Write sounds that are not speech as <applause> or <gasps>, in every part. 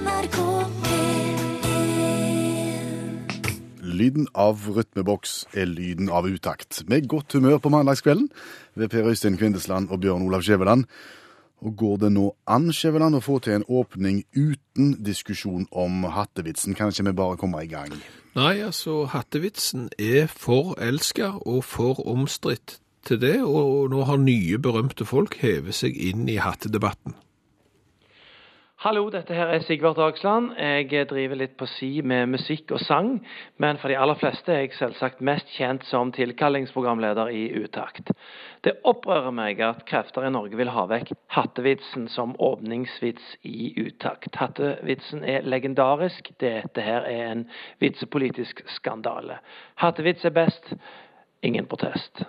NRK P1 Lyden av rytmeboks er lyden av utakt. Med godt humør på mandagskvelden ved Per Øystein Kvindesland og Bjørn Olav Skjæveland. Og går det nå an, Skjæveland, å få til en åpning uten diskusjon om hattevitsen? Kan ikke vi bare komme i gang? Nei, altså, hattevitsen er for elska og for omstridt til det, og nå har nye berømte folk hevet seg inn i hattedebatten. Hallo, dette her er Sigvart Dagsland. Jeg driver litt på si med musikk og sang, men for de aller fleste er jeg selvsagt mest kjent som tilkallingsprogramleder i Utakt. Det opprører meg at krefter i Norge vil ha vekk hattevitsen som åpningsvits i Utakt. Hattevitsen er legendarisk. Dette her er en vitsepolitisk skandale. Hattevits er best. Ingen protest.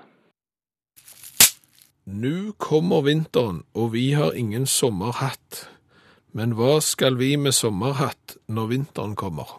Nå kommer vinteren, og vi har ingen sommerhatt. Men hva skal vi med sommerhatt når vinteren kommer?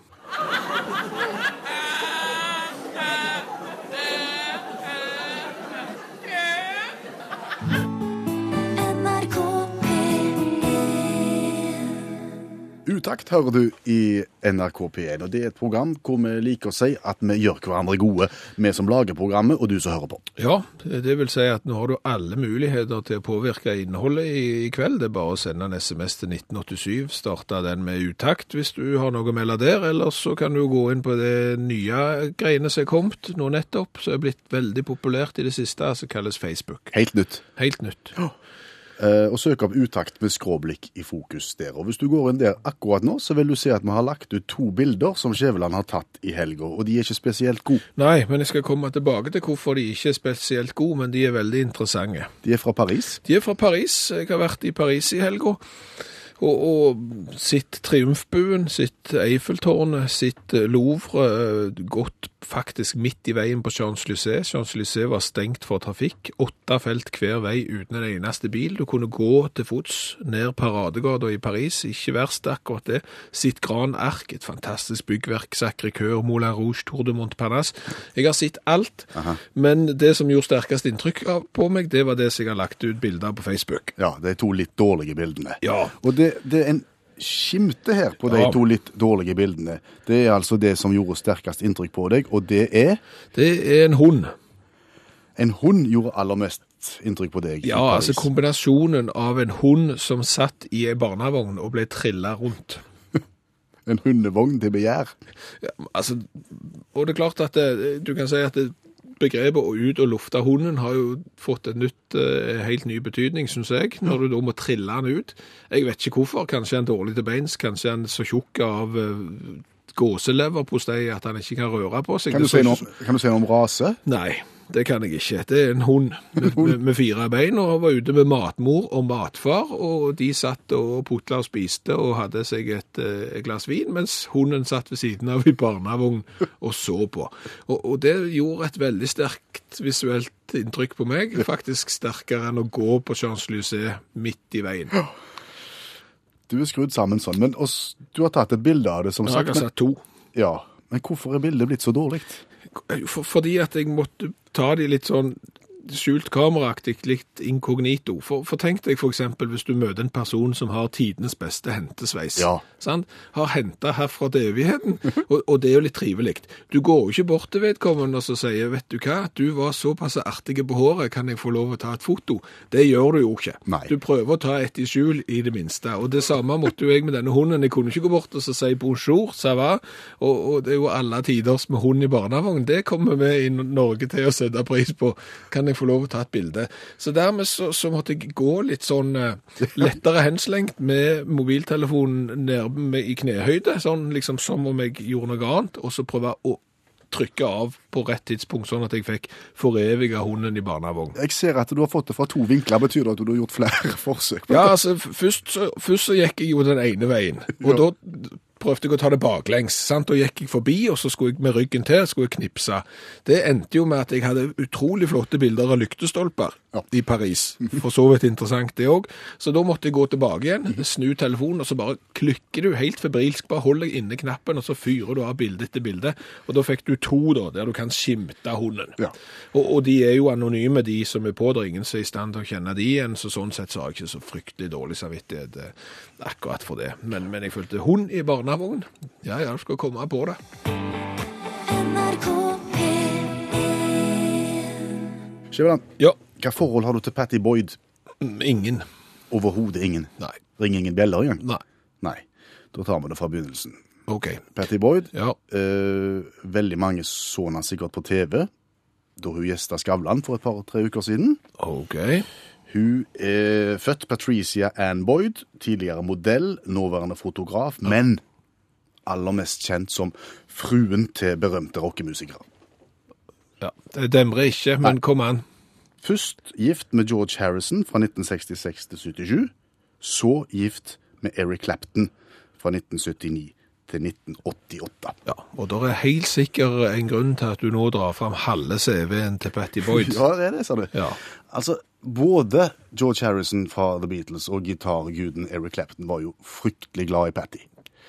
Utakt hører du i NRK P1, og det er et program hvor vi liker å si at vi gjør hverandre gode, vi som lager programmet, og du som hører på. Ja, det vil si at nå har du alle muligheter til å påvirke innholdet i, i kveld. Det er bare å sende en SMS til 1987, starte den med utakt hvis du har noe å melde der, eller så kan du gå inn på det nye greiene som er kommet nå nettopp, som er blitt veldig populært i det siste, som kalles Facebook. Helt nytt. Helt nytt. Eh, og søk opp utakt med skråblikk i fokus der. Og hvis du går inn der akkurat nå, så vil du se at vi har lagt ut to bilder som Skjæveland har tatt i helga, og de er ikke spesielt gode. Nei, men jeg skal komme tilbake til hvorfor de ikke er spesielt gode, men de er veldig interessante. De er fra Paris. De er fra Paris. Jeg har vært i Paris i helga. Og, og sitt Triumfbuen, sitt Eiffeltårnet, sitt eh, Louvre, eh, gått faktisk midt i veien på Champs-Élysées. Champs-Élysées var stengt for trafikk. Åtte felt hver vei uten en eneste bil. Du kunne gå til fots ned Paradegata i Paris. Ikke verst akkurat det. Sitt Gran Arc, et fantastisk byggverk. Sacré-Cœur, Moulin Rouge, Tour de Montparnasse. Jeg har sett alt, men det som gjorde sterkest inntrykk på meg, det var det som jeg har lagt ut bilder på Facebook. Ja, de to litt dårlige bildene. Ja. Og det, det er en skimte her på de Ja. to litt dårlige bildene. Det er altså det som gjorde sterkest inntrykk på deg, og det er Det er en hund. en hund gjorde aller mest inntrykk på deg. Ja, altså kombinasjonen av en hund som satt i ei barnevogn og ble trilla rundt. <laughs> En hundevogn til begjær. Ja, altså, og det er klart at det, du kan si at det, begrepet å ut og lufte hunden har jo fått en nytt, eh, helt ny betydning, syns jeg, når du da må trille den ut. Jeg vet ikke hvorfor. Kanskje han dårlig til beins, kanskje han så tjukk av uh, gåseleverpostei at han ikke kan røre på seg. Kan du, si noe, kan du si noe om rase? Nei, det kan jeg ikke. Det er en hund med, med, med fire bein, og var ute med matmor og matfar, og de satt og putla og spiste og hadde seg et, eh, et glass vin, mens hunden satt ved siden av i barnevogn og så på. Og, og det gjorde et veldig sterkt visuelt inntrykk på meg, faktisk sterkere enn å gå på Champs-Élysées midt i veien. Du er skrudd sammen sånn, men oss, du har tatt et bilde av det, som Jeg sagt. har Men, satt to. ja, men hvorfor er bildet blitt så dårlig? Fordi at jeg måtte ta de litt sånn skjult kameraaktig, litt inkognito. For, for tenk deg eksempel hvis du møter en person som har tidenes beste hentesveis. Ja. Sant? Har hentet herfra til evigheten, <laughs> og, og det er jo litt trivelig. Du går jo ikke bort til vedkommende og så sier, vet du hva, du var såpass artig på håret, kan jeg få lov å ta et foto? Det gjør du jo ikke. Nei. Du prøver å ta et i skjul i det minste, og det samme måtte jo jeg med denne hunden. Jeg kunne ikke gå bort og så si bonjour, ça va, og, og det er jo alle tiders med hund i barnevogn. Det kommer vi i Norge til å sette pris på. Kan jeg få lov å ta et bilde? Så dermed så, så måtte jeg gå litt sånn eh, lettere henslengt med mobiltelefonen nede i knehøyde, sånn liksom som om jeg gjorde noe annet, og så prøve å trykke av på rett tidspunkt, sånn at jeg fikk foreviga hunden i barnevogn. Jeg ser at du har fått det fra to vinkler. Betyr det at du har gjort flere <laughs> forsøk? Ja, altså, først så, først så gikk jeg jo den ene veien, og da prøvde jeg å ta det baklengs, sant? Da gikk jeg forbi, og så skulle jeg med ryggen til, skulle jeg knipse. Det endte jo med at jeg hadde utrolig flotte bilder av lyktestolper i Paris. For så vidt interessant det òg. Så da måtte jeg gå tilbake igjen, snu telefonen, og så bare klikker du helt febrilsk. Bare hold deg inne knappen, og så fyrer du av bilde etter bilde. Og da fikk du to, da, der du kan skimte hunden. Ja. Og, og de er jo anonyme, de som er på. Det er ingen som er i stand til å kjenne de igjen, så sånn sett så har jeg ikke så fryktelig dårlig samvittighet eh, akkurat for det. Men, men jeg følte hund i barnevogn. Ja, ja, skal komme på det. NRK P1 Ja. Hva forhold har du til Patty Boyd? Mm, Ingen. Overhodet ingen. Nei. Ringer ingen bjeller engang? Nei. Nei. Da tar vi det fra begynnelsen. OK. Patty Boyd, Ja. eh, veldig mange så henne sikkert på TV da hun gjesta Skavlan for et par-tre uker siden. OK. Hun er født Patricia Ann Boyd, tidligere modell, nåværende fotograf, men aller mest kjent som fruen til berømte rockemusikere. Ja. Det demrer ikke, men kom an. Først gift med George Harrison fra 1966 til 77, så gift med Eric Clapton fra 1979 til 1988. Ja, og det er helt sikkert en grunn til at du nå drar fram halve CV-en til Patty Boyd. <laughs> Ja, det er det, sa du. Ja. Altså, både George Harrison fra The Beatles og gitarguden Eric Clapton var jo fryktelig glad i Patty.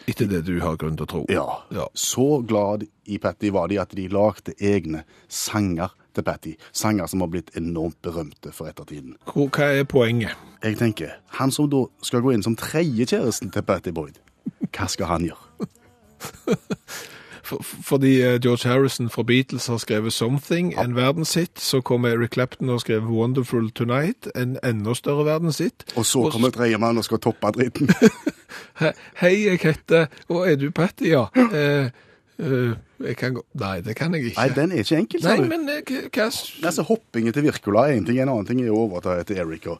Etter det du har grunn til å tro. Ja. Ja. Så glad i Patty var de at de lagde egne sanger til Patty. Sanger som har blitt enormt berømte for ettertiden. Hva er poenget? Jeg tenker, han som da skal gå inn som tredjekjæresten til Patty Boyd, hva skal han gjøre? <laughs> Fordi eh, George Harrison fra Beatles har skrevet 'Something', en verdenshit. Så kommer Eric Clapton og skrevet 'Wonderful Tonight', en enda større verdenshit. Og så kommer tredjemann og skal toppe dritten. <laughs> Hei, jeg heter Å, er du Patty, ja? <gasps> Eh, eh, jeg kan Nei, det kan jeg ikke. Nei, den er ikke enkel, sa Nei, du. men eh, hva- Altså, hoppingen til Wirkola er en ting, en annen ting er å overta etter Eric og,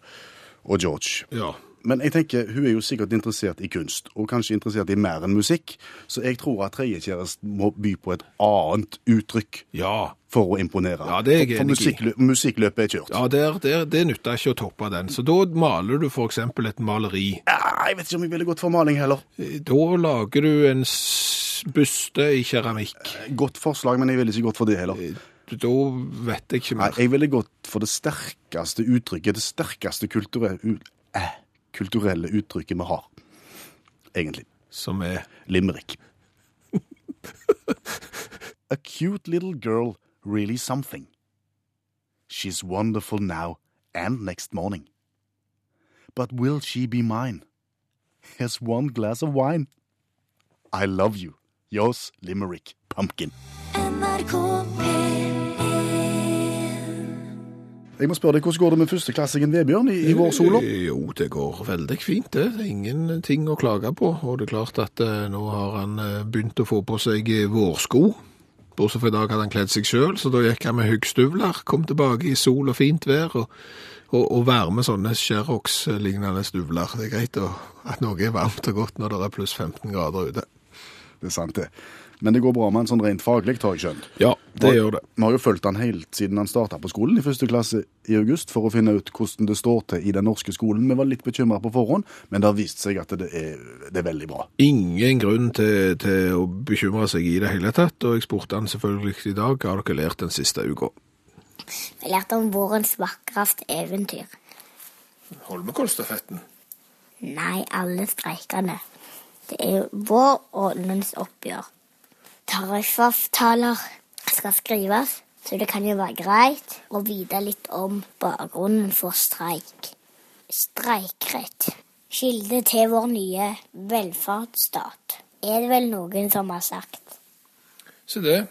og George. Ja. Men jeg tenker, hun er jo sikkert interessert i kunst, og kanskje interessert i mer enn musikk, så jeg tror at tredjekjæresten må by på et annet uttrykk Ja. for å imponere. Ja, det er jeg for, for enig i. musikklø musikklløpet er kjørt. Ja, der, der, det nytter ikke å toppe den. Så da maler du for eksempel et maleri. Ja, jeg vet ikke om jeg ville gått for maling heller. Da lager du en byste i keramikk. Godt forslag, men jeg ville ikke gått for det heller. Da vet jeg ikke Nei, mer. jeg ville gått for det sterkeste uttrykket, det sterkeste kulturelle, uh, kulturelle uttrykket vi har, egentlig. Som er Limerick. A cute little girl, really something. She's wonderful now and next morning. But will she be mine? Here's one glass of wine. I love you. Yours, Limerick Pumpkin. NRK Jeg må spørre deg, Hvordan går det med førsteklassingen Vebjørn i, i vår solo? Eh, Jo, det går veldig fint, det. Ingenting å klage på. Og det er klart at eh, nå har han eh, begynt å få på seg eh, vårsko. Bortsett fra i dag hadde han kledd seg sjøl, så da gikk han med huggstøvler. Kom tilbake i sol og fint vær. og og, og varme sånne Sherrox-lignende støvler. Det er greit å, at noe er varmt og godt når det er pluss 15 grader ute. Det er sant, det. Men det går bra med han sånn rent faglig, har jeg skjønt. Ja, det og, gjør det. Vi har jo fulgt han helt siden han starta på skolen i første klasse i august, for å finne ut hvordan det står til i den norske skolen. Vi var litt bekymra på forhånd, men det har vist seg at det er, det er veldig bra. Ingen grunn til, til å bekymre seg i det hele tatt, og jeg spurte han selvfølgelig i dag hva har dere lært den siste uka. Vi lærte om vårens vakreste eventyr. Holmenkollstafetten. Nei, alle streikene. Det er vår og lønnsoppgjør. Tariffavtaler skal skrives, så det kan jo være greit å vite litt om bakgrunnen for streik. Streikrett. Kilde til vår nye velferdsstat. Er det vel noen som har sagt. Se det.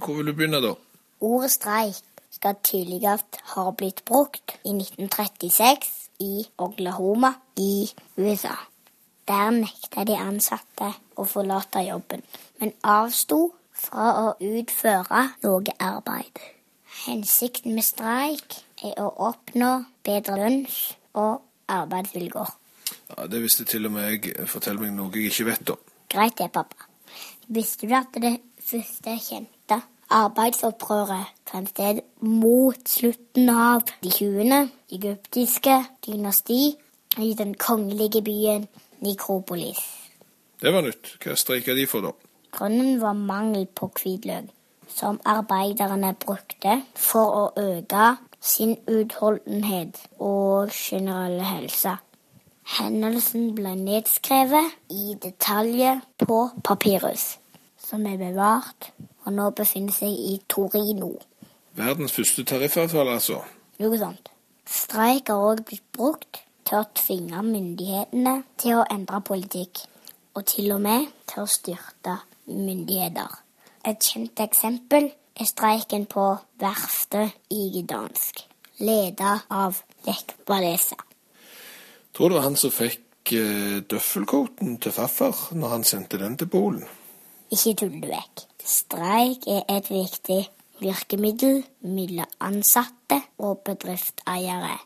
Hvor vil du begynne, da? Ordet streik skal tidligst ha blitt brukt i 1936 i Oklahoma i USA. Der nekta de ansatte å forlate jobben, men avsto fra å utføre noe arbeid. Hensikten med streik er å oppnå bedre lønns- og arbeidsvilkår. Ja, Det visste til og med jeg. Fortell meg noe jeg ikke vet, da. Greit det, pappa. Visste du at det første kjente arbeidsopprøret fant sted mot slutten av de 20. egyptiske dynasti i den kongelige byen Nikropolis? Det var nytt. Hva streika de for, da? Grunnen var mangel på hvitløk, som arbeiderne brukte for å øke sin utholdenhet og generelle helse. Hendelsen ble nedskrevet i detaljer på papirus, som er bevart og nå befinner seg i Torino. Verdens første tariffavtale, altså. Noe sånt. Streik har òg blitt brukt til å tvinge myndighetene til å endre politikk, og til og med til å styrte myndigheter. Et kjent eksempel er streiken på verftet i Gdansk, ledet av Lech Walesa. Tror det var han som fikk døffelkoten døffelcoaten til farfar når han sendte den til Polen. Ikke tull det vekk. Streik er et viktig virkemiddel mellom ansatte og bedriftseiere.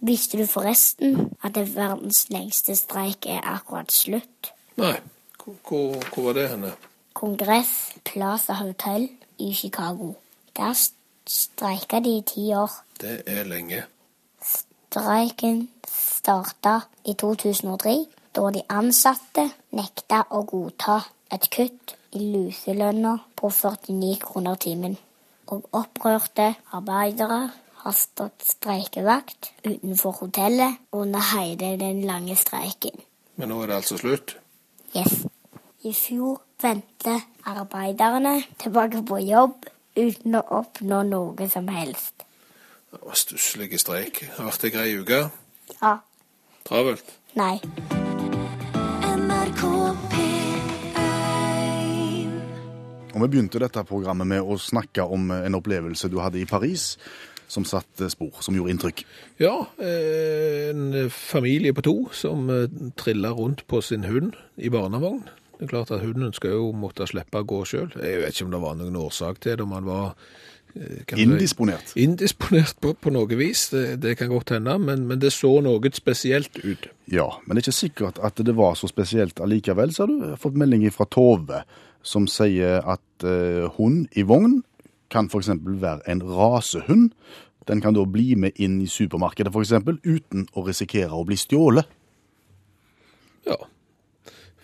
Visste du forresten at det verdens lengste streik er akkurat slutt? Nei, hvor, hvor, hvor var det henne? Kongress Plaza Hotel i Chicago. Der streika de i ti år. Det er lenge. Streiken starta i 2003, da de ansatte nekta å godta et kutt i luselønna på 49 kroner timen. Og opprørte arbeidere har stått streikevakt utenfor hotellet under hele den lange streiken. Men nå er det altså slutt. Yes. I fjor vendte arbeiderne tilbake på jobb uten å oppnå noe som helst. Det var stusslig streik. Det har vært ei grei uke. Ja. Travelt. Nei. Og vi begynte dette programmet med å snakke om en opplevelse du hadde i Paris, som satte spor, som gjorde inntrykk. Ja, eh, en familie på to som trilla triller rundt på sin hund i barnevogn. Det er klart at hunden skal jo måtte slippe å gå sjøl. Jeg vet ikke om det var noen årsak til det, om han var Indisponert? kan si, Indisponert. Indisponert på, på noe vis, det, det kan godt hende, men, men det så noe spesielt ut. Ja, men det er ikke sikkert at det var så spesielt allikevel. Så har du fått melding fra Tove, som sier at eh, hund i vogn kan f.eks. være en rasehund. Den kan da bli med inn i supermarkedet f.eks. uten å risikere å bli stjålet. Ja,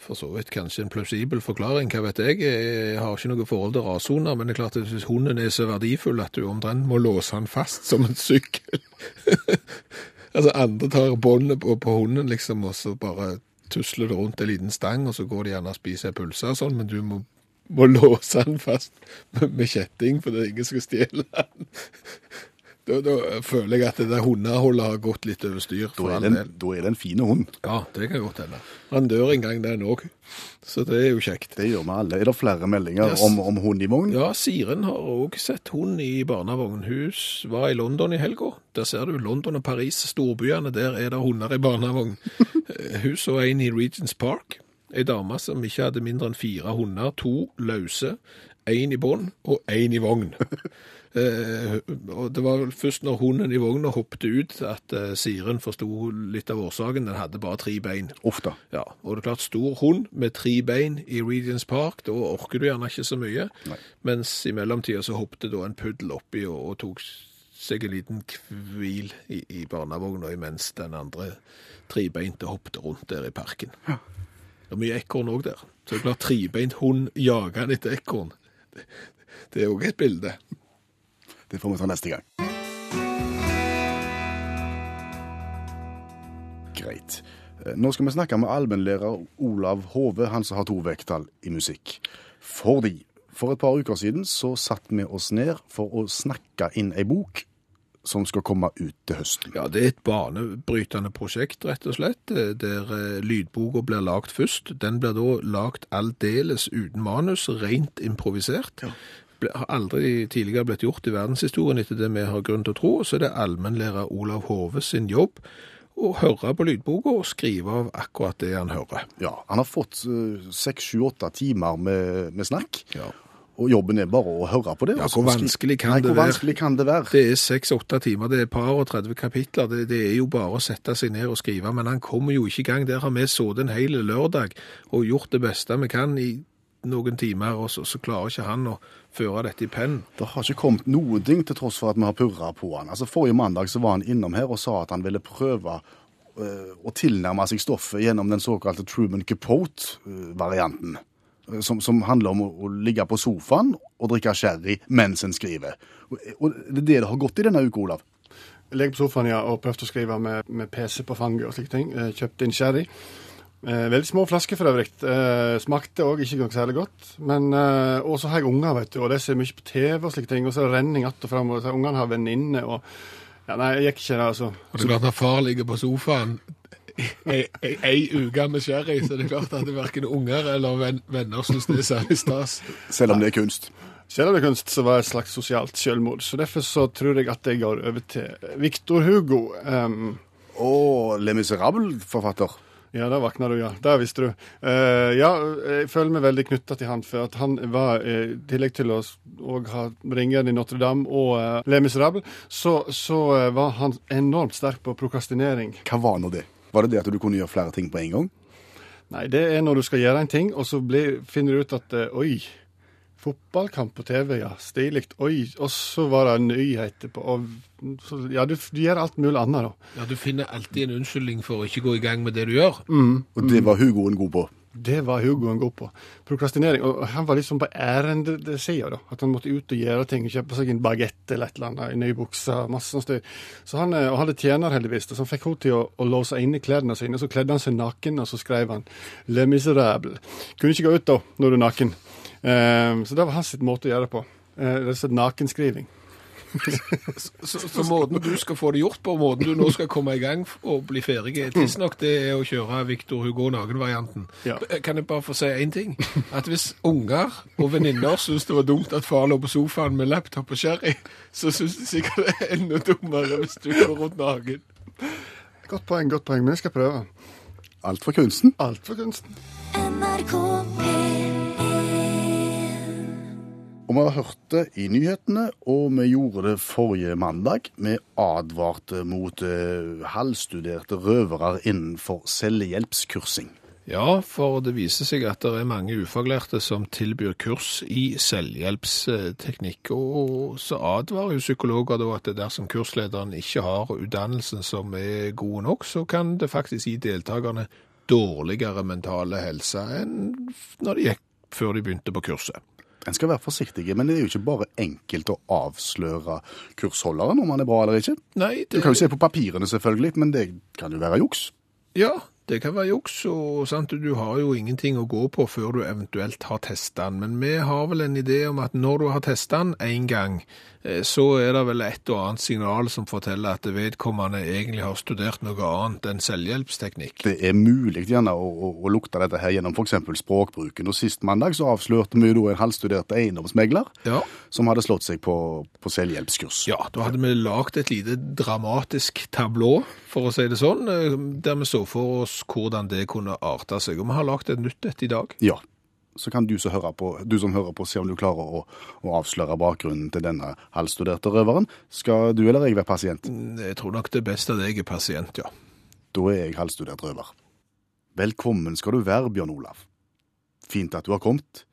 for så vidt kanskje en plausibel forklaring, hva vet jeg. Jeg har ikke noe forhold til rasehunder, men det er klart at hvis hunden er så verdifull at du omtrent må låse han fast som en sykkel. <laughs> altså andre tar båndet på, på hunden liksom, og så bare tusler det rundt en liten stang, og så går de gjerne og spiser pølser og sånn, men du må, må låse han fast med, kjetting, for det er ingen som skal stjele han. Da, da føler jeg at det der hundeholdet har gått litt over styr. Da er det da er det en fin hund. Ja, det kan godt hende. Han dør en gang, den òg. Så det er jo kjekt. Det gjør vi alle. Er det flere meldinger Yes. om, om hund i vogn? Ja, Siren har òg sett hund i barnevogn. Hun var i London i helga. Der ser du London og Paris, storbyene. Der er det hunder i barnevogn. Hun så en i Regents Park. Ei dame som ikke hadde mindre enn fire hunder. To løse, én i bånd og én i vogn. <laughs> Eh, og Det var først når hunden i vogna hoppet ut at eh, Siren forsto litt av årsaken. Den hadde bare tre bein. Ofte. Ja, og det er klart stor hund med tre bein i Regents Park, da orker du gjerne ikke så mye. Nei. Mens i mellomtida så hoppet da en puddel oppi og, og tok seg en liten hvil i, i barnevogna imens den andre trebeinte hoppet rundt der i parken. Det er mye ekorn òg der. Så det er klart trebeint hund jager han etter ekorn. Det, det er òg et bilde. Det får vi ta neste gang. Greit. Eh, Nå skal vi snakke med allmennlærer Olav Hove, han som har to vekttall i musikk. Fordi for et par uker siden så satte vi oss ned for å snakke inn ei bok som skal komme ut til høsten. Ja, det er et banebrytende prosjekt, rett og slett, eh, der eh, lydboka blir lagt først. Den blir da lagt aldeles uten manus, rent improvisert. Ja har aldri tidligere blitt gjort i verdenshistorien etter det vi har grunn til å tro. Og så er det allmennlærer Olav Hove sin jobb å høre på lydboka og skrive av akkurat det han hører. Ja, Han har fått eh, seks, sju, åtte timer med, med snakk, Ja. Og jobben er bare å høre på det. Ja, hvor vanskelig kan Nei, det hvor være? vanskelig kan det være? Det er seks-åtte timer, det er par og 30 kapitler. Det, det er jo bare å sette seg ned og skrive, men han kommer jo ikke i gang. Der har vi sittet en hel lørdag og gjort det beste vi kan i noen timer, og så, så klarer ikke han å føre dette i pennen. Det har ikke kommet noen ting til tross for at vi har purra på han. Altså Forrige mandag så var han innom her og sa at han ville prøve øh, å tilnærme seg stoffet gjennom den såkalte Truman Capote-varianten. Som, som handler om å, å ligge på sofaen og drikke sherry mens en skriver. Og, og det er det det har gått i denne uka, Olav. Jeg ligger på sofaen ja, og prøvde å skrive med, med PC på fanget og slike ting. Eh, Kjøpte inn sherry. Eh, veldig små flasker for øvrig. Eh, smakte òg ikke noe særlig godt. Men, eh, og så har jeg unger, vet du, og de ser mye på TV og slike ting. Og så er det renning att og fram, og ungene har venninne og ja, Nei, jeg gikk ikke der, altså. Og det er klart Når far ligger på sofaen ei, uke med sherry, så det er klart at verken unger eller ven, venner syns det er særlig stas. Selv om det er kunst. Selv om det er kunst, så var det et slags sosialt selvmord. Så derfor så tror jeg at jeg går over til Victor Hugo. Um, Og Le Miserable-forfatter. Ja, der våkna du, ja. Det visste du. Uh, ja, jeg føler meg veldig knytta til han, for at han var, i i tillegg til å ha Ringeren i Notre-Dame og uh, Le Miserable, så, så eh, var han enormt sterk på prokrastinering. Hva var nå det? Var det det at du kunne gjøre flere ting på en gang? Nei, det er når du skal gjøre en ting, og så blir, finner du ut at eh, oi, fotballkamp på TV, ja, stilig. Oi, og så var det nyheter på og, så, Ja, du, du gjør alt mulig annet, da. Ja, Du finner alltid en unnskyldning for å ikke gå i gang med det du gjør. Og det var Hugoen god på. Det var Hugoen god på. Prokrastinering. Og han var liksom på ærendesida, da. At han måtte ut og gjøre ting. Kjøpe seg en bagett eller et eller annet, en ny bukse, masse sånt styr. Så han eh, og hadde tjener, heldigvis, Så han fikk henne til å, å låse inne klærne sine. Så kledde han seg naken, og så skrev han 'Le miserable'. Kunne ikke gå ut da, når du er naken. Um, så det var hans måte å gjøre det på. Uh, det er sånn nakenskriving. Så, så måten du skal få det gjort på, måten du nå skal komme i gang og bli ferdig, er tidsnok det er å kjøre Victor Hugo Nagen-varianten. Ja. Kan jeg bare få si én ting? At hvis unger og venninner syns det var dumt at far lå på sofaen med laptop og sherry, så syns de sikkert det er enda dummere hvis du går rundt naken. Godt poeng, godt poeng. Men jeg skal prøve. Alt for kunsten. Alt for kunsten. NRK P1 Og vi har hørt det i nyhetene, og vi gjorde det forrige mandag. Vi advarte mot eh, halvstuderte røvere innenfor selvhjelpskursing. Ja, for det viser seg at det er mange ufaglærte som tilbyr kurs i selvhjelpsteknikk. Og så advarer jo psykologer da at dersom kurslederen ikke har utdannelsen som er god nok, så kan det faktisk gi deltakerne dårligere mentale helse enn når de gikk før de begynte på kurset. En skal være forsiktig, men det er jo ikke bare enkelt å avsløre kursholderen om han er bra eller ikke. Nei, det... Du kan jo se på papirene selvfølgelig, men det kan jo være juks. ja, det kan være juks, og sant, du har jo ingenting å gå på før du eventuelt har testa den. Men vi har vel en idé om at når du har testa den en gang, eh, så er det vel et og annet signal som forteller at vedkommende egentlig har studert noe annet enn selvhjelpsteknikk. Det er mulig gjerne å, å, å lukte dette her gjennom f.eks. språkbruken. Og Sist mandag så avslørte vi jo en halvstudert eiendomsmegler Ja. som hadde slått seg på, på selvhjelpskurs. Ja, da hadde vi lagt et lite dramatisk tablå, for å si det sånn, eh, der vi så for oss hvordan det kunne arte seg. Og vi har lagt et nytt et i dag. Ja. Så kan du som hører på, du som hører på se om du klarer å, å avsløre bakgrunnen til denne halvstuderte røveren. Skal du eller jeg være pasient? Jeg tror nok det er best at jeg er pasient, ja. Da er jeg halvstudert røver. Velkommen skal du være, Bjørn Olav. Fint at du har kommet.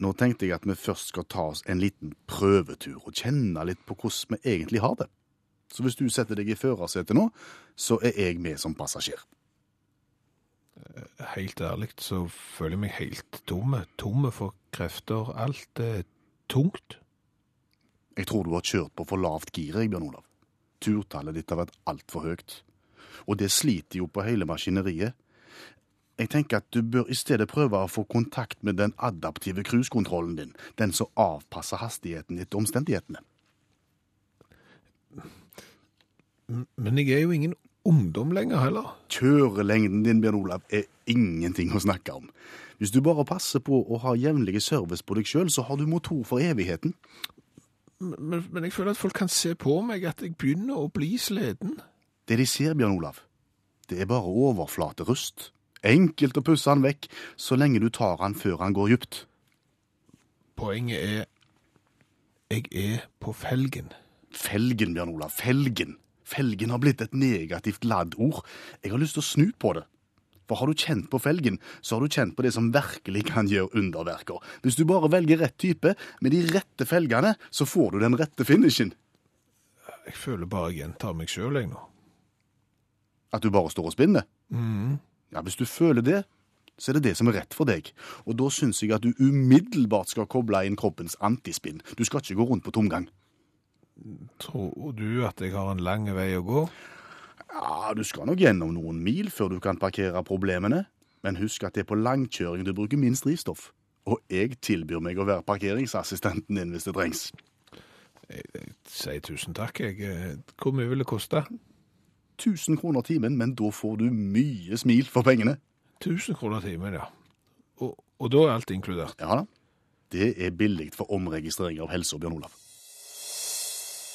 Nå tenkte jeg at vi først skal ta oss en liten prøvetur og kjenne litt på hvordan vi egentlig har det. Så hvis du setter deg i førersetet nå, så er jeg med som passasjer. Helt ærlig så føler jeg meg helt tomme. Tomme for krefter. Alt er tungt. Jeg tror du har kjørt på for lavt gir, Bjørn Olav. Turtallet ditt har vært altfor høyt. Og det sliter jo på hele maskineriet. Jeg tenker at du bør i stedet prøve å få kontakt med den adaptive cruisekontrollen din, den som avpasser hastigheten etter omstendighetene. Men jeg er jo ingen ungdom lenger heller. Kjørelengden din, Bjørn Olav, er ingenting å snakke om. Hvis du bare passer på å ha jevnlig service på deg sjøl, så har du motor for evigheten. Men, men jeg føler at folk kan se på meg at jeg begynner å bli sliten. Det de ser, Bjørn Olav, det er bare overflaterust. Enkelt å pusse han vekk, så lenge du tar han før han går djupt. Poenget er jeg er på felgen. Felgen, Bjørn Olav, felgen. Felgen har blitt et negativt ladd ord. Jeg har lyst til å snu på det. For har du kjent på felgen, så har du kjent på det som virkelig kan gjøre underverker. Hvis du bare velger rett type, med de rette felgene, så får du den rette finishen. Jeg føler bare jeg gjentar meg sjøl, jeg nå. At du bare står og spinner. Ja, hvis du føler det, så er det det som er rett for deg. Og da syns jeg at du umiddelbart skal koble inn kroppens antispinn. Du skal ikke gå rundt på tomgang. Tror du at jeg har en lang vei å gå? Ja, du skal nok gjennom noen mil før du kan parkere problemene. Men husk at det er på langkjøring du bruker minst drivstoff. Og jeg tilbyr meg å være parkeringsassistenten din hvis det trengs. Jeg sier tusen takk. Jeg, eh, hvor mye vil det koste? 1000 kroner timen, men da får du mye smil for pengene. 1000 kroner timen, ja. Og, og da er alt inkludert. Ja da. Det er billig for omregistrering av helse, Bjørn Olav.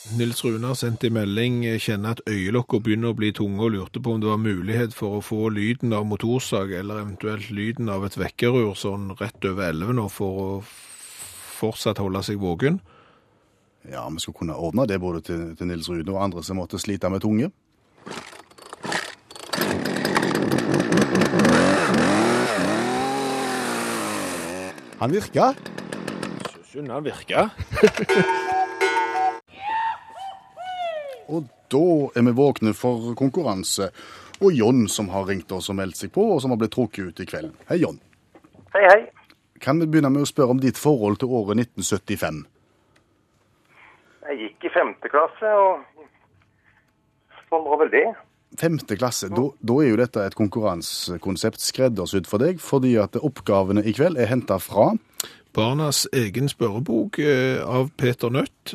Nils Rune har sendt en melding, kjenne kjenner at øyelokka begynner å bli tunge og lurte på om det var mulighet for å få lyden av motorsag, eller eventuelt lyden av et vekkerur sånn rett over elven nå for å fortsatt holde seg våken. Ja, vi skulle kunne ordne det både til, til Nils Rune og andre som måtte slite med tunge. Han virka. hun han virka. <laughs> Og da er vi våkne for konkurranse. Og John som har ringt oss og meldt seg på, og som har blitt trukket ut i kvelden. Hei, John. Hei, hei. Kan vi begynne med å spørre om ditt forhold til året 1975? Jeg gikk i femte klasse, og sånn var vel det. Femte klasse, da, da er jo dette et konkurransekonsept skreddersydd for deg, fordi at oppgavene i kveld er henta fra Barnas egen spørrebok eh, av Peter Nødt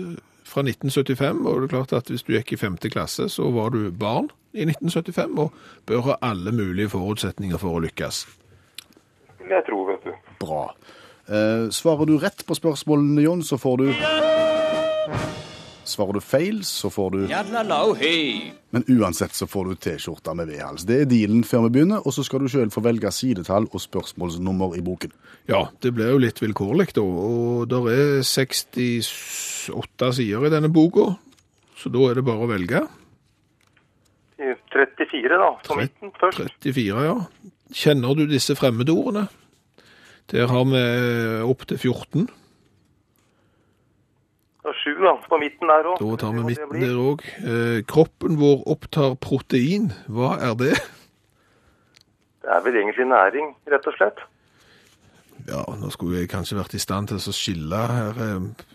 fra 1975, og det er klart at hvis du gikk i femte klasse, så var du barn i 1975, og bør ha alle mulige forutsetninger for å lykkes. Jeg tror, vet du. Bra. Eh, svarer du rett på spørsmålene, Jon, så får du Svarer du feil, så får du Men uansett så får du T-skjorta med V-hals. Det er dealen før vi begynner, og så skal du sjøl få velge sidetall og spørsmålsnummer i boken. Ja, det blir jo litt vilkårlig da, og det er 68 sider i denne boka, så da er det bare å velge. 34, da. På midten først. 34, ja. Kjenner du disse fremmedordene? Der har vi opp til 14. Sju, da. På midten der òg. Da tar vi midten der òg. Eh, kroppen vår opptar protein. Hva er det? Det er vel egentlig næring, rett og slett. Ja, nå skulle jeg kanskje vært i stand til å skille her. eh,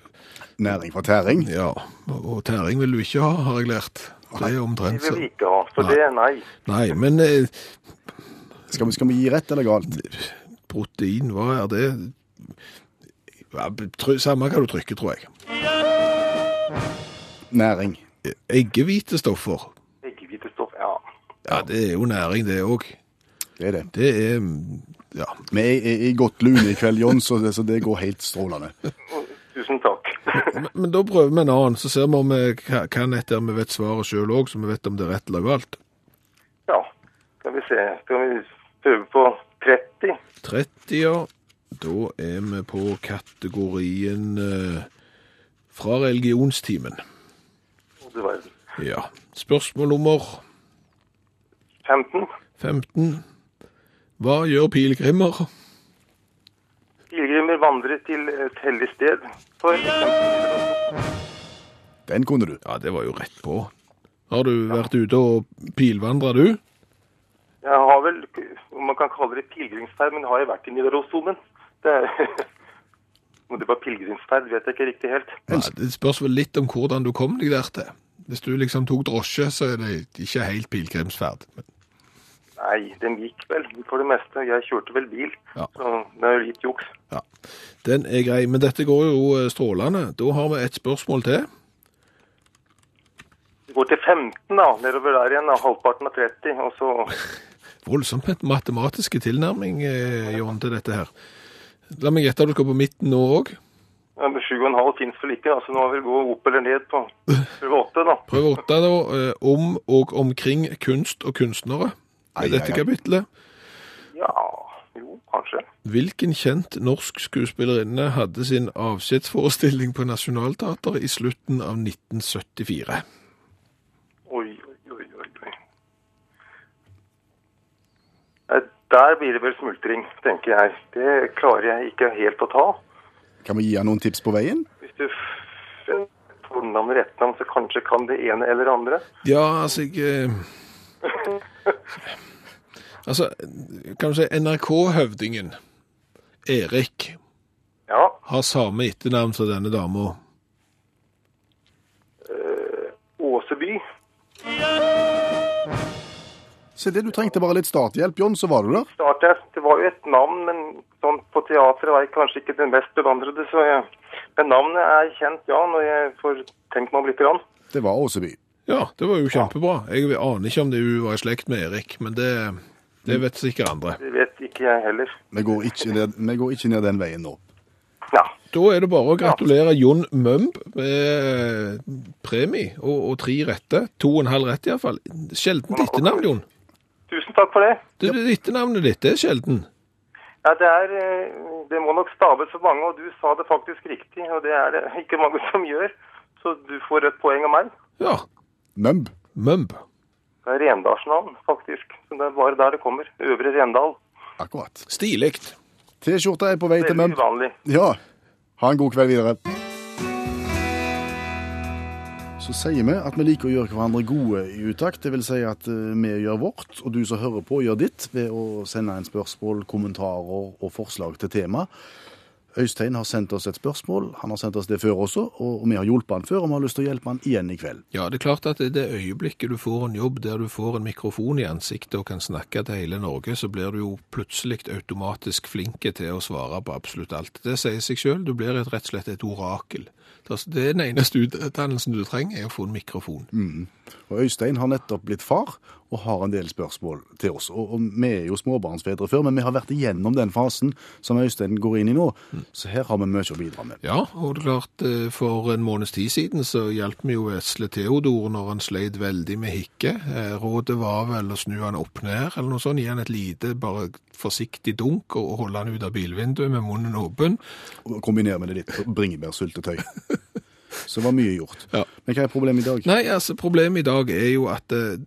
Næring for tæring. Ja, og tæring vil du ikke ha, har jeg lært. Det er Det omtrent så. vil vi ikke ha. Så Nei. det, nei. Nei, men eh, Skal vi, skal vi gi rett eller galt? protein, hva er det? Ja, Samme hva du trykker, tror jeg. Næring. Eggehvitestoffer. Eggehvitestoff, ja. Ja, det er jo næring, det òg. Det er det. Det er mm, Ja. Vi er i- i godt lune i kveld, John, så det, så det går helt strålende. <laughs> Tusen takk. Men, men da prøver vi en annen, så ser vi om vi kan et der vi vet svaret sjøl òg, så vi vet om det er rett eller galt. Ja, skal vi se. Skal vi prøve på 30? 30, ja. Da er vi på kategorien eh, fra religionstimen. Og Du verden. Ja. Spørsmål nummer 15. 15. Hva gjør pilegrimer? Pilegrimer vandrer til et hellig sted. For Den kunne du. Ja, det var jo rett på. Har du vært ute og pilvandra, du? Jeg har vel, om man kan kalle det pilegrimsferd, men har jeg vært i Nidarosdomen? Det er, om det var pilegrimsferd, vet jeg ikke riktig helt. Nei, det spørs vel litt om hvordan du kom deg der til. Hvis du liksom tok drosje, så er det ikke helt pilegrimsferd. Men Nei, den gikk vel for det meste. Jeg kjørte vel bil, Ja. så det er jo litt juks. Ja, den er grei. Men dette går jo eh, strålende. Da har vi et spørsmål til. Vi går til 15 da, nedover der igjen, da, halvparten av 30, og så <laughs> Voldsomt matematiske tilnærming, eh, Jon, til dette her. La meg gjette, du skal på midten nå òg. ja, en 7,5 fins vel ikke, altså nå vil vi gå opp eller ned på prøve 8 da. <laughs> Prøve åtte, da. eh, Om og omkring kunst og kunstnere. I dette kapitlet. Ja, jo, kanskje. Hvilken kjent norsk skuespillerinne hadde sin avskjedsforestilling på Nationaltheatret i slutten av 1974? Oi, oi, oi, oi, oi. Nei, Der blir det vel smultring, tenker jeg. Det klarer jeg ikke helt å ta. Kan vi gi han noen tips på veien? Hvis du fornavn og rettnavn, så kanskje kan det ene eller andre. Ja, altså jeg eh, Altså, kanskje NRK-høvdingen Erik Ja. har samme etternavn som denne dama. Se det, du trengte bare litt starthjelp, John, så var du der. Starthjelp det var jo et navn, men sånn på teatret var jeg kanskje ikke den mest bevandrede, så jeg, men navnet er kjent, ja, når jeg får tenkt meg om litt. Grann. Det var Åseby. Ja, det var jo kjempebra. Jeg aner ikke om det hun var i slekt med Erik, men det, det vet sikkert andre. Det vet ikke jeg heller. Vi går ikke ned, vi går ikke ned den veien nå. Ja. Da er det bare å gratulere Jon Mømb med premie og, og tre rette. To og en halv rett iallfall. Sjelden etternavn, Jon. Takk for det. Det, det etternavnet ditt det er sjelden. Ja, det er, eh, det må nok staves for mange, og du sa det faktisk riktig, og det er det <laughs> ikke mange som gjør. Så du får et poeng av meg. Ja. Mømb. Mømb. Det er Rendalsnavn, faktisk. Så det er bare der det kommer. Øvre Rendal. Akkurat. Stilig. T-skjorta er på vei til Veldig Mømb. uvanlig. Ja. Ha en god kveld videre. Så sier vi at vi liker å gjøre hverandre gode i utakt. Det vil si at eh, vi gjør vårt, og du som hører på, gjør ditt ved å sende en spørsmål, kommentarer og forslag til tema. Øystein har sendt oss et spørsmål. Han har sendt oss det før også, og vi har hjulpet han før, og vi har lyst til å hjelpe han igjen i kveld. Ja, det er klart at i det øyeblikket du får en jobb der du får en mikrofon i ansiktet og kan snakke til hele Norge, så blir du jo plutselig automatisk flinke til å svare på absolutt alt. Det sier seg selv, du blir rett og slett et orakel. Det er den eneste utdannelsen du trenger, er å få en mikrofon. Og Øystein har nettopp blitt far og har en del spørsmål til oss. Og, og vi er jo småbarnsfedre før, men vi har vært igjennom den fasen som Øystein går inn i nå, så her har vi mye å bidra med. Ja, og det er klart, eh, for en måneds tid siden så hjalp vi jo vesle Theodor når han sleit veldig med hikke. Eh, Rådet var vel å snu han opp ned, eller noe sånt, gi han et lite, bare forsiktig dunk og holde han ut av bilvinduet med munnen åpen. Og kombinere med det litt bringebærsyltetøy. <laughs> Så var mye gjort. Ja. Men hva er problemet i dag? Nei, altså problemet i dag er jo at eh,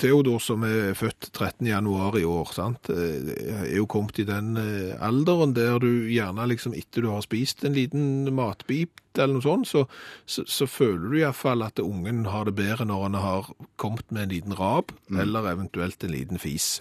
Theodor som er født 13. januar i år, sant, eh, er jo kommet i den eh, alderen der du gjerne liksom etter du har spist en liten matbit eller noe sånt, så, så, så føler du i hvert fall at ungen har det bedre når han har kommet med en liten rab, eller eventuelt en liten fis.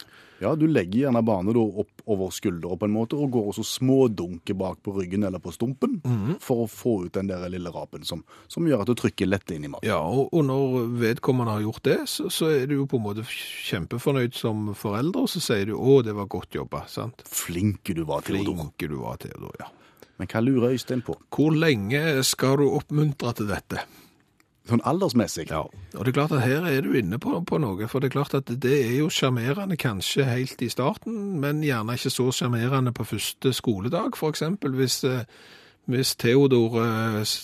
Ja, du legger gjerne barnet da opp over skuldra på en måte, og går også smådunker bak på ryggen eller på stumpen, for å få ut den der lille rapen som, som gjør at du trykker lett inn i magen. Ja, og, og når vedkommende har gjort det, så, så er du jo på en måte kjempefornøyd som forelder, og så sier du, å, det var godt jobba, sant? Flinke du var, Theodor. Flinke du var, Theodor, ja. Men hva lurer Øystein på? Hvor lenge skal du oppmuntre til dette? Sånn aldersmessig? Ja. Og det er klart at her er du inne på, på noe, for det er klart at det er jo sjarmerende kanskje helt i starten, men gjerne ikke så sjarmerende på første skoledag, eksempel hvis, eh, hvis Theodor eh,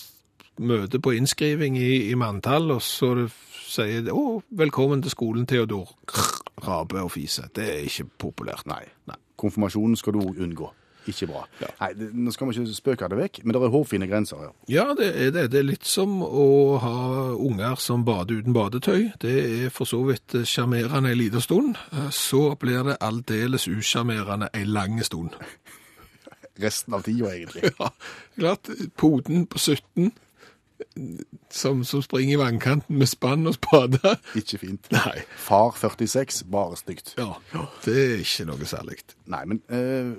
møter på innskriving i, i manntall, og så det sier å, velkommen til skolen, Theodor, rabe og fise. Det er ikke populært. Nei. Konfirmasjonen skal du unngå. Ikke bra. Nei, det, Nå skal vi ikke spøke det vekk, men det er hårfine grenser her. Ja, det er det. Det er litt som å ha unger som bader uten badetøy. Det er for så vidt sjarmerende en liten stund. Så blir det aldeles usjarmerende en lang stund. <laughs> Resten av tida, egentlig. <laughs> Ja, klart. Poden på 17 som, som springer i vannkanten med spann og spade. Ikke fint. Nei. Far 46, bare stygt. Ja, det er ikke noe særlig. Nei, men eh,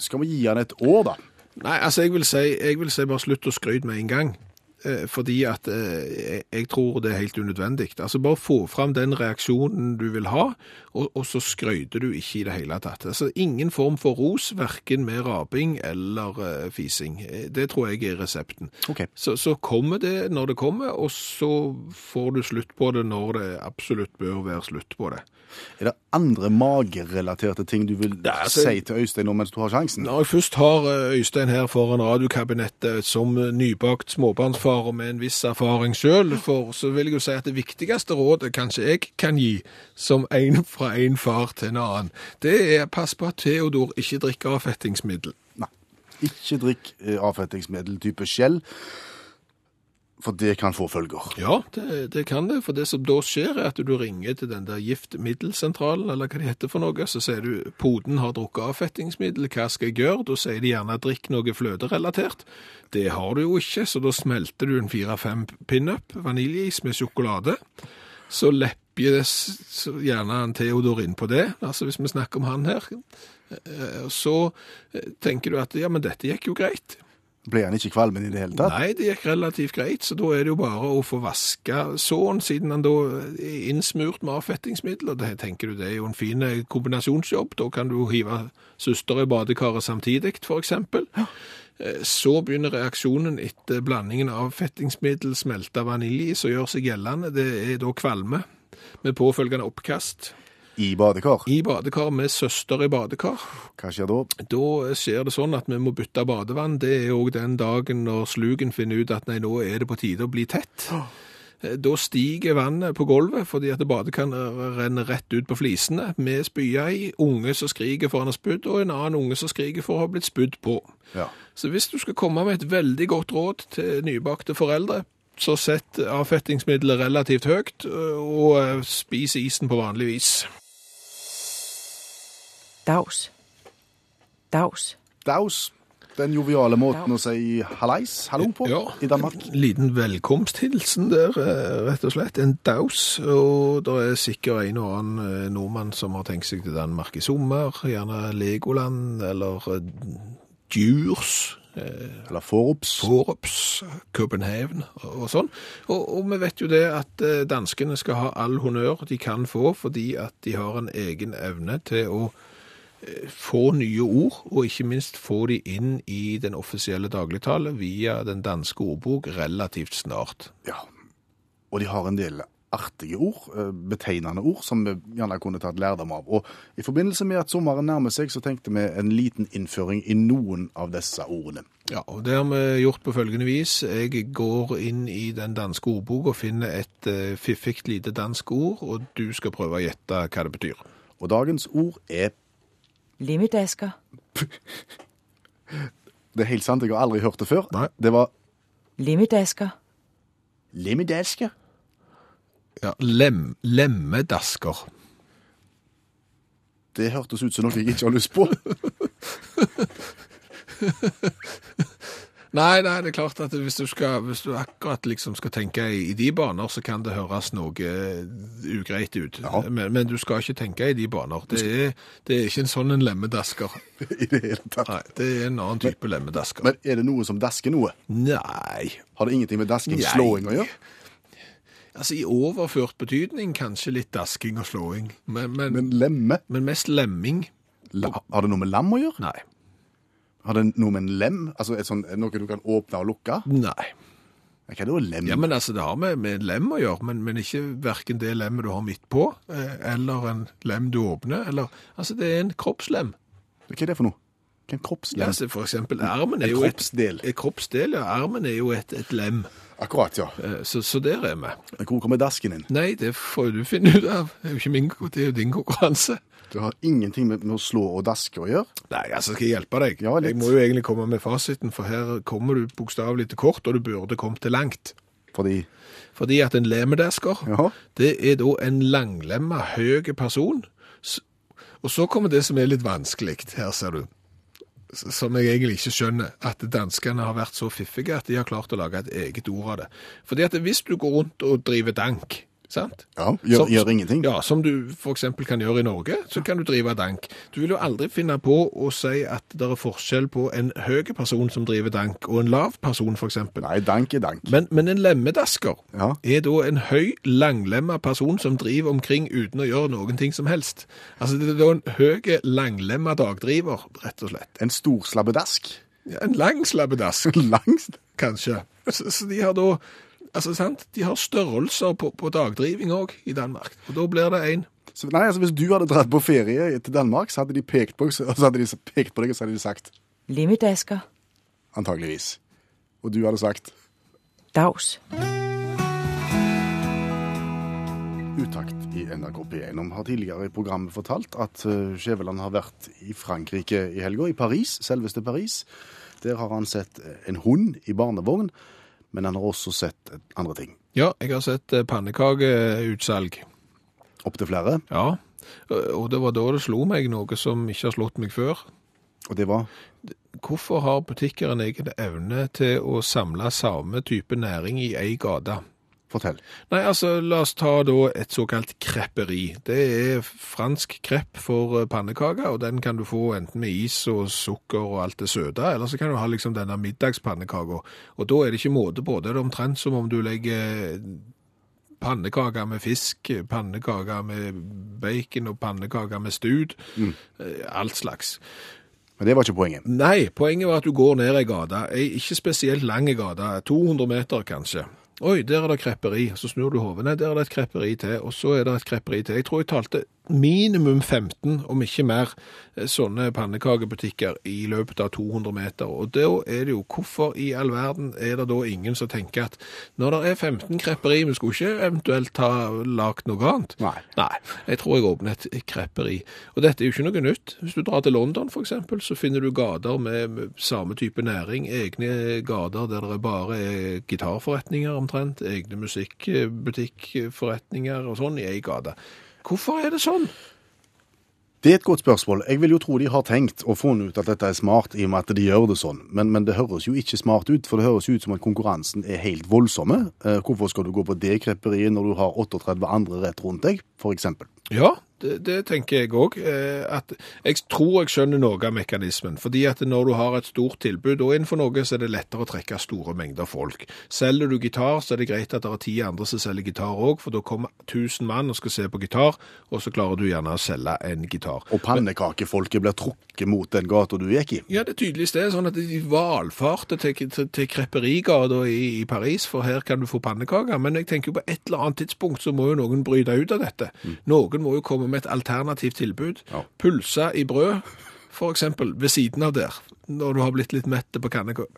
skal vi gi han et år, da? Nei, altså jeg vil si, jeg vil si bare slutt å skryte med en gang. Eh, fordi at eh, jeg, tror det er helt unødvendig. Altså bare få fram den reaksjonen du vil ha, og, og så skryter du ikke i det hele tatt. Altså ingen form for ros, hverken med raping eller eh, fising. Eh, Det tror jeg er resepten. Okay. Så, så kommer det når det kommer, og så får du slutt på det når det absolutt bør være slutt på det. Er det andre magerelaterte ting du vil er, altså- si til Øystein nå mens du har sjansen? Når jeg først har eh, Øystein her foran radiokabinettet som eh, nybakt småbarnsfar og med en viss erfaring for så vil jeg jo si at det viktigste rådet kanskje jeg kan gi som en fra en far til en annen, det er pass på at Theodor ikke drikker avfettingsmiddel. Nei. Ikke drikk eh, avfettingsmiddel type skjell, for det kan få følger. Ja, det, det kan det, for det som da skjer er at du ringer til den der giftmiddelsentralen, eller hva det heter for noe, så sier du poden har drukket avfettingsmiddel, hva skal jeg gjøre? Da sier de gjerne drikk noe fløterelatert. Det har du jo ikke, så da smelter du en fire-fem pinup vaniljeis med sjokolade. Så lepper gjerne en Theodor inn på det, altså hvis vi snakker om han her. Eh, Så eh, tenker du at ja, men dette gikk jo greit. Ble han ikke kvalmen i det hele tatt? Nei, det gikk relativt greit, så da er det jo bare å få vaska sånn, siden han da er innsmurt med avfettingsmiddel, og det tenker du det er jo en fin eh, kombinasjonsjobb. Da kan du hive søster i badekaret samtidig, for eksempel. Eh, Så begynner reaksjonen etter blandingen av fettingsmiddel, smelta vanilje, som gjør seg gjeldende. Det er da kvalme, med påfølgende oppkast. I badekar? I badekar med søster i badekar. Hva skjer da? Da skjer det sånn at vi må bytte badevann. Det er òg den dagen når slugen finner ut at nei, nå er det på tide å bli tett. Eh, Da stiger vannet på gulvet fordi at badekaret renner rett ut på flisene. Med spya i, unge som skriker for han har spydd, og en annen unge som skriker for å ha blitt spydd på. Ja. Så hvis du skal komme med et veldig godt råd til nybakte foreldre, så sett avfettingsmiddelet relativt høyt, og eh, spis isen på vanlig vis. Dags. Daus. Daus. Den joviale måten å si hallais, hallo på Ja, i Danmark. En liten velkomsthilsen der, eh, rett og slett. En daus. Og det er sikkert en og annen eh, nordmann som har tenkt seg til Danmark i sommer. Gjerne Legoland eller eh, Djurs. Eller Forups. Forups, København og og sånn. Og, og vi vet jo det at danskene skal ha all honnør de kan få, fordi at de har en egen evne til å få nye ord, og ikke minst få de inn i den offisielle dagligtale via den danske ordbok relativt snart. Ja. Og de har en del artige ord, eh, betegnende ord, som vi gjerne kunne tatt lærdom av. Og i forbindelse med at sommeren nærmer seg, så tenkte vi en liten innføring i noen av disse ordene. Ja, og det har vi gjort på følgende vis. Jeg går inn i den danske ordbok og finner et fiffig lite dansk ord, og du skal prøve å gjette hva det betyr. Og dagens ord er Limmedasker. <laughs> Det er helt sant, jeg har aldri hørt det før. Nei. Det var Limmedasker. limidalske. Ja, lem, lemmedasker. Det hørtes ut som noe jeg ikke har lyst på. <laughs> Nei, nei, det er klart at hvis du, skal, hvis du akkurat liksom skal tenke i, de baner, så kan det høres noe eh, ugreit ut. Ja. Men, men du skal ikke tenke i de baner. Det er, det er ikke en sånn en lemmedasker. <laughs> I det hele tatt. Nei, det er en annen type lemmedasker. Men er det noe som dasker noe? Nei. Har det ingenting med dasking, Nei. slåing å gjøre? Altså, i overført betydning kanskje litt dasking og slåing, men, men, men, Men mest lemming. La, har det noe med lam å gjøre? Nei. Har det noe med en lem? Altså et sånn, noe du kan åpne og lukke? Nei. Hva er det å lem? Ja, men altså, det har med, med lem å gjøre, men, men ikke hverken det lemmet du har midt på, eh, eller en lem du åpner, eller, altså, det er en kroppslem. Hva er det for noe? Hva er en kroppslem? Altså, for eksempel, armen er En jo kroppsdel. Et, et kroppsdel, ja. Armen er jo et, et lem, Akkurat, ja. eh, så, så der er vi. Hvor kommer dasken inn? Nei, det får du finne ut av. Det er jo ikke min, det er jo din konkurranse. Du har ingenting med, å slå og daske å gjøre. Nei, altså, skal jeg hjelpe deg? Ja, jeg må jo egentlig komme med fasiten, for her kommer du bokstavelig til kort, og du burde kommet til langt. Fordi Fordi at en lemedasker, Ja. det er da en langlemma, høy person. Og så kommer det som er litt vanskelig, her ser du. Som jeg egentlig ikke skjønner, at danskene har vært så fiffige at de har klart å lage et eget ord av det. Fordi at hvis du går rundt og driver dank, sant? Ja, gjør, Som- gjør ingenting. Ja, som du eksempel kan gjøre i Norge, så kan du drive dank. Du vil jo aldri finne på å si at det er forskjell på en høy person som driver dank, og en lav person eksempel. Nei, dank er dank. Men, men en lemmedasker Ja. er da en høy, langlemma person som driver omkring uten å gjøre noen ting som helst. Altså det er da en høy, langlemma dagdriver, rett og slett. En stor slabbedask. Ja, En lang slabbedask, <laughs> Langst. kanskje. Så, så de har da, altså sant, de har størrelser på, på dagdriving òg i Danmark. Og da blir det en Så, nei, altså Hvis du hadde dratt på ferie til Danmark, så hadde de pekt på, så hadde de pekt på deg og så hadde de sagt Limitesker. antageligvis. Og du hadde sagt Daus. utakt i NRK P1. De har tidligere i programmet fortalt at uh, Skjæveland har vært i Frankrike i helga, i Paris, selveste Paris. Der har han sett eh, en hund i barnevogn, men han har også sett eh, andre ting. Ja, jeg har sett eh, pannekakeutsalg. Opptil flere. Ja, og det var da det slo meg noe som ikke har slått meg før. Og det var Hvorfor har butikker en egen evne til å samle samme type næring i ei gate? Fortell. Nei, altså, la oss ta da et såkalt krepperi. Det er fransk krepp for eh, pannekaker, og den kan du få enten med is og sukker og alt det søte, eller så kan du ha liksom denne middagspannekaka. Og da er det ikke måte på. Det er omtrent som om du legger pannekaker med fisk, pannekaker med bacon og pannekaker med stud. Mm. Alt slags. Men det var ikke poenget. Nei, poenget var at du går ned ei gate, ei ikke spesielt lang gate, 200 meter kanskje. Oi, der er det krepperi. Så snur du hodet. Nei, der er det et krepperi til, og så er det et krepperi til. Jeg tror jeg talte minimum 15, om ikke mer, eh, sånne pannekakebutikker i løpet av 200 meter. Og da er det jo, hvorfor i all verden er det da ingen som tenker at når det er 15 krepperi, vi skulle ikke eventuelt ha lagt noe annet? Nei. Nei, jeg tror jeg åpner et krepperi. Og dette er jo ikke noe nytt. Hvis du drar til London eksempel, så finner du gater med, med samme type næring, egne gater der det bare er gitarforretninger omtrent, egne musikkbutikkforretninger og sånn i ei gate. Hvorfor er det sånn? Det er et godt spørsmål. Jeg vil jo tro de har tenkt og funnet ut at dette er smart, i og med at de gjør det sånn. Men, men det høres jo ikke smart ut, for det høres jo ut som at konkurransen er helt voldsomme. Eh, hvorfor skal du gå på det krepperiet når du har 38 andre rett rundt deg, eksempel? Ja, det, det tenker jeg òg. Jeg tror jeg skjønner noe av mekanismen. Fordi at når du har et stort tilbud, og innenfor noe, så er det lettere å trekke store mengder folk. Selger du gitar, så er det greit at det er ti andre som selger gitar òg, for da kommer 1000 mann og skal se på gitar, og så klarer du gjerne å selge en gitar. Og pannekakefolket blir trukket mot den gata du gikk i. Ja, det er sånn at de valfarter til, til, til krepperigata i, i Paris, for her kan du få pannekaker. Men jeg tenker jo på et eller annet tidspunkt så må jo noen bryte ut av dette. Noen må jo komme med et alternativt tilbud. Ja. Pølse i brød, eksempel, ved siden av der, når du har blitt litt mett på kanneka-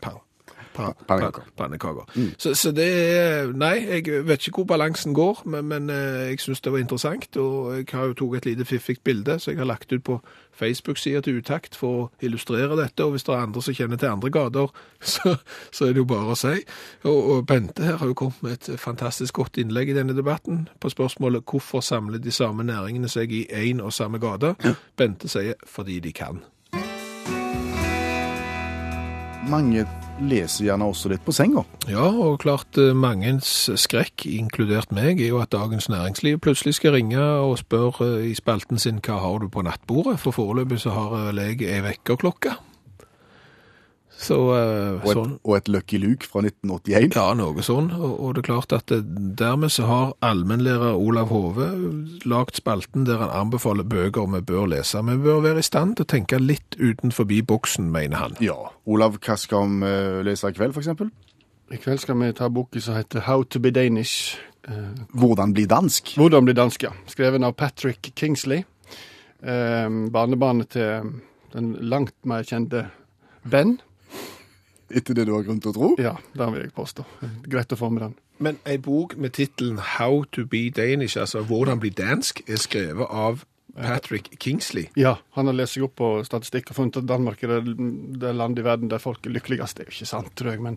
pa- pa- Pannekaker. Mm. Så, så det er Nei, jeg vet ikke hvor balansen går, men, men eh, jeg syns det var interessant. Og jeg har jo tatt et lite fiffig bilde, så jeg har lagt ut på Facebook-sida til Utakt for å illustrere dette. Og hvis det er andre som kjenner til andre gater, <laughs> så, så er det jo bare å si. Og, og Bente her har jo kommet med et fantastisk godt innlegg i denne debatten på spørsmålet hvorfor samler de samme næringene seg i én og samme gate. Bente sier fordi de kan. Mange leser gjerne også litt på senga. Ja, og klart eh, mangens skrekk, inkludert meg, er jo at Dagens Næringsliv plutselig skal ringe og spørre eh, i spalten sin hva har du på nattbordet, for foreløpig så har jeg ei vekkerklokke. Så eh, Og et, sånn. og et Lucky Luke fra 1981. Ja, noe sånn. Og, og det er klart at det, dermed så har allmennlærer Olav Hove lagt spalten der han anbefaler bøker vi bør lese. Vi bør være i stand til å tenke litt utenfor boksen, mener han. Ja. Olav, hva skal vi eh, lese i kveld, eksempel? I kveld skal vi ta boka som heter How to be Danish. Eh, Hvordan bli dansk? Hvordan bli dansk, ja. Skreven av Patrick Kingsley. Eh, barnebarnet til den langt mer kjente Ben. Etter det du har grunn til å tro? Ja, det vil jeg påstå. Greit å få med den. Men ei bok med tittelen How to be Danish, altså Hvordan bli dansk, er skrevet av Patrick Kingsley. Ja, han har lest seg opp på statistikk og funnet at Danmark er det, det landet i verden der folk er lykkeligst. Det er jo ikke sant, tror jeg, men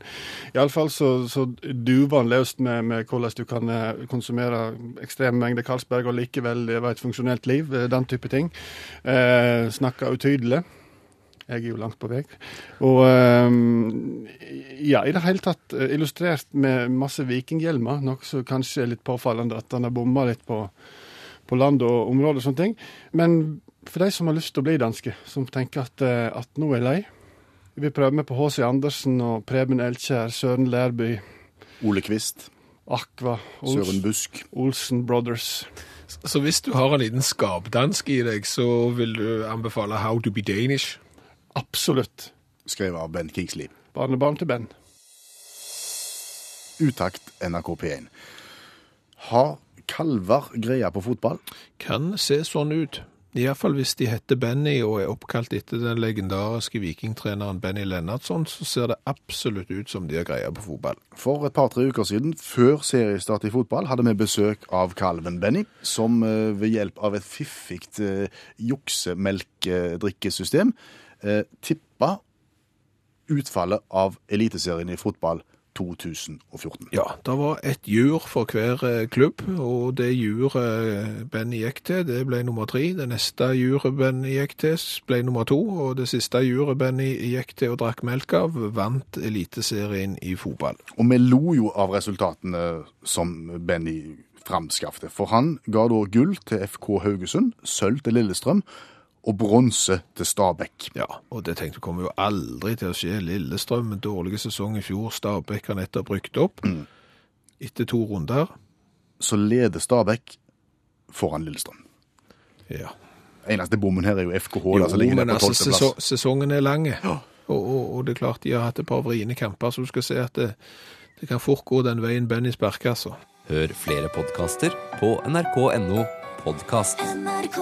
iallfall så, så duver han løst med, med hvordan du kan eh, konsumere ekstreme mengder Carlsberg og likevel leve et funksjonelt liv, eh, den type ting. Eh, Snakker utydelig. Jeg er jo langt på vei. Og eh, ja, i det hele tatt eh, illustrert med masse vikinghjelmer, noe som kanskje er litt påfallende at han har bomma litt på på land og områder og sånne ting. Men for de som har lyst til å bli danske, som tenker at, eh, at nå er jeg lei Vi prøver med på H.C. Andersen og Preben Elkjær, Søren Lærby, Ole Kvist, Aqua, Ols Søren Busk. Olsen Brothers. Så hvis du har en liten skapdansk i deg, så vil du anbefale How to be Danish. Absolutt. Skrevet av Ben Kingsley. Barnebarn til Ben. Utakt NRK P1. Har kalver greie på fotball? Kan se sånn ut. Iallfall hvis de heter Benny og er oppkalt etter den legendariske vikingtreneren Benny Lennartson, så ser det absolutt ut som de har greie på fotball. For et par-tre uker siden, før seriestart i fotball, hadde vi besøk av kalven Benny, som eh, ved hjelp av et fiffig eh, juksemelkedrikkesystem eh, tippa utfallet av Eliteserien i fotball 2014. Ja, det var et jur for hver eh, klubb, og det juret Benny gikk til, det ble nummer tre. Det neste juret Benny gikk til, ble nummer to, og det siste juret Benny gikk til og drakk melk av, vant Eliteserien i fotball. Og vi lo jo av resultatene som Benny framskaffet, for han ga da gull til FK Haugesund, sølv til Lillestrøm og bronse til Stabæk. Ja, og det tenkte vi kommer jo aldri til å skje. Lillestrøm, en dårlig sesong i fjor, Stabæk har nettopp rykt opp. Etter to runder. Så leder Stabæk foran Lillestrøm. Ja. Eneste bommen her er jo FKH, Jo, ligger men altså, tolvteplass. sesongen er lang. Og, og, og det er klart de har hatt et par vriene kamper, så du skal se at det, det kan fort gå den veien Benny sparker, altså. Hør flere podkaster på nrk.no podkast. NRK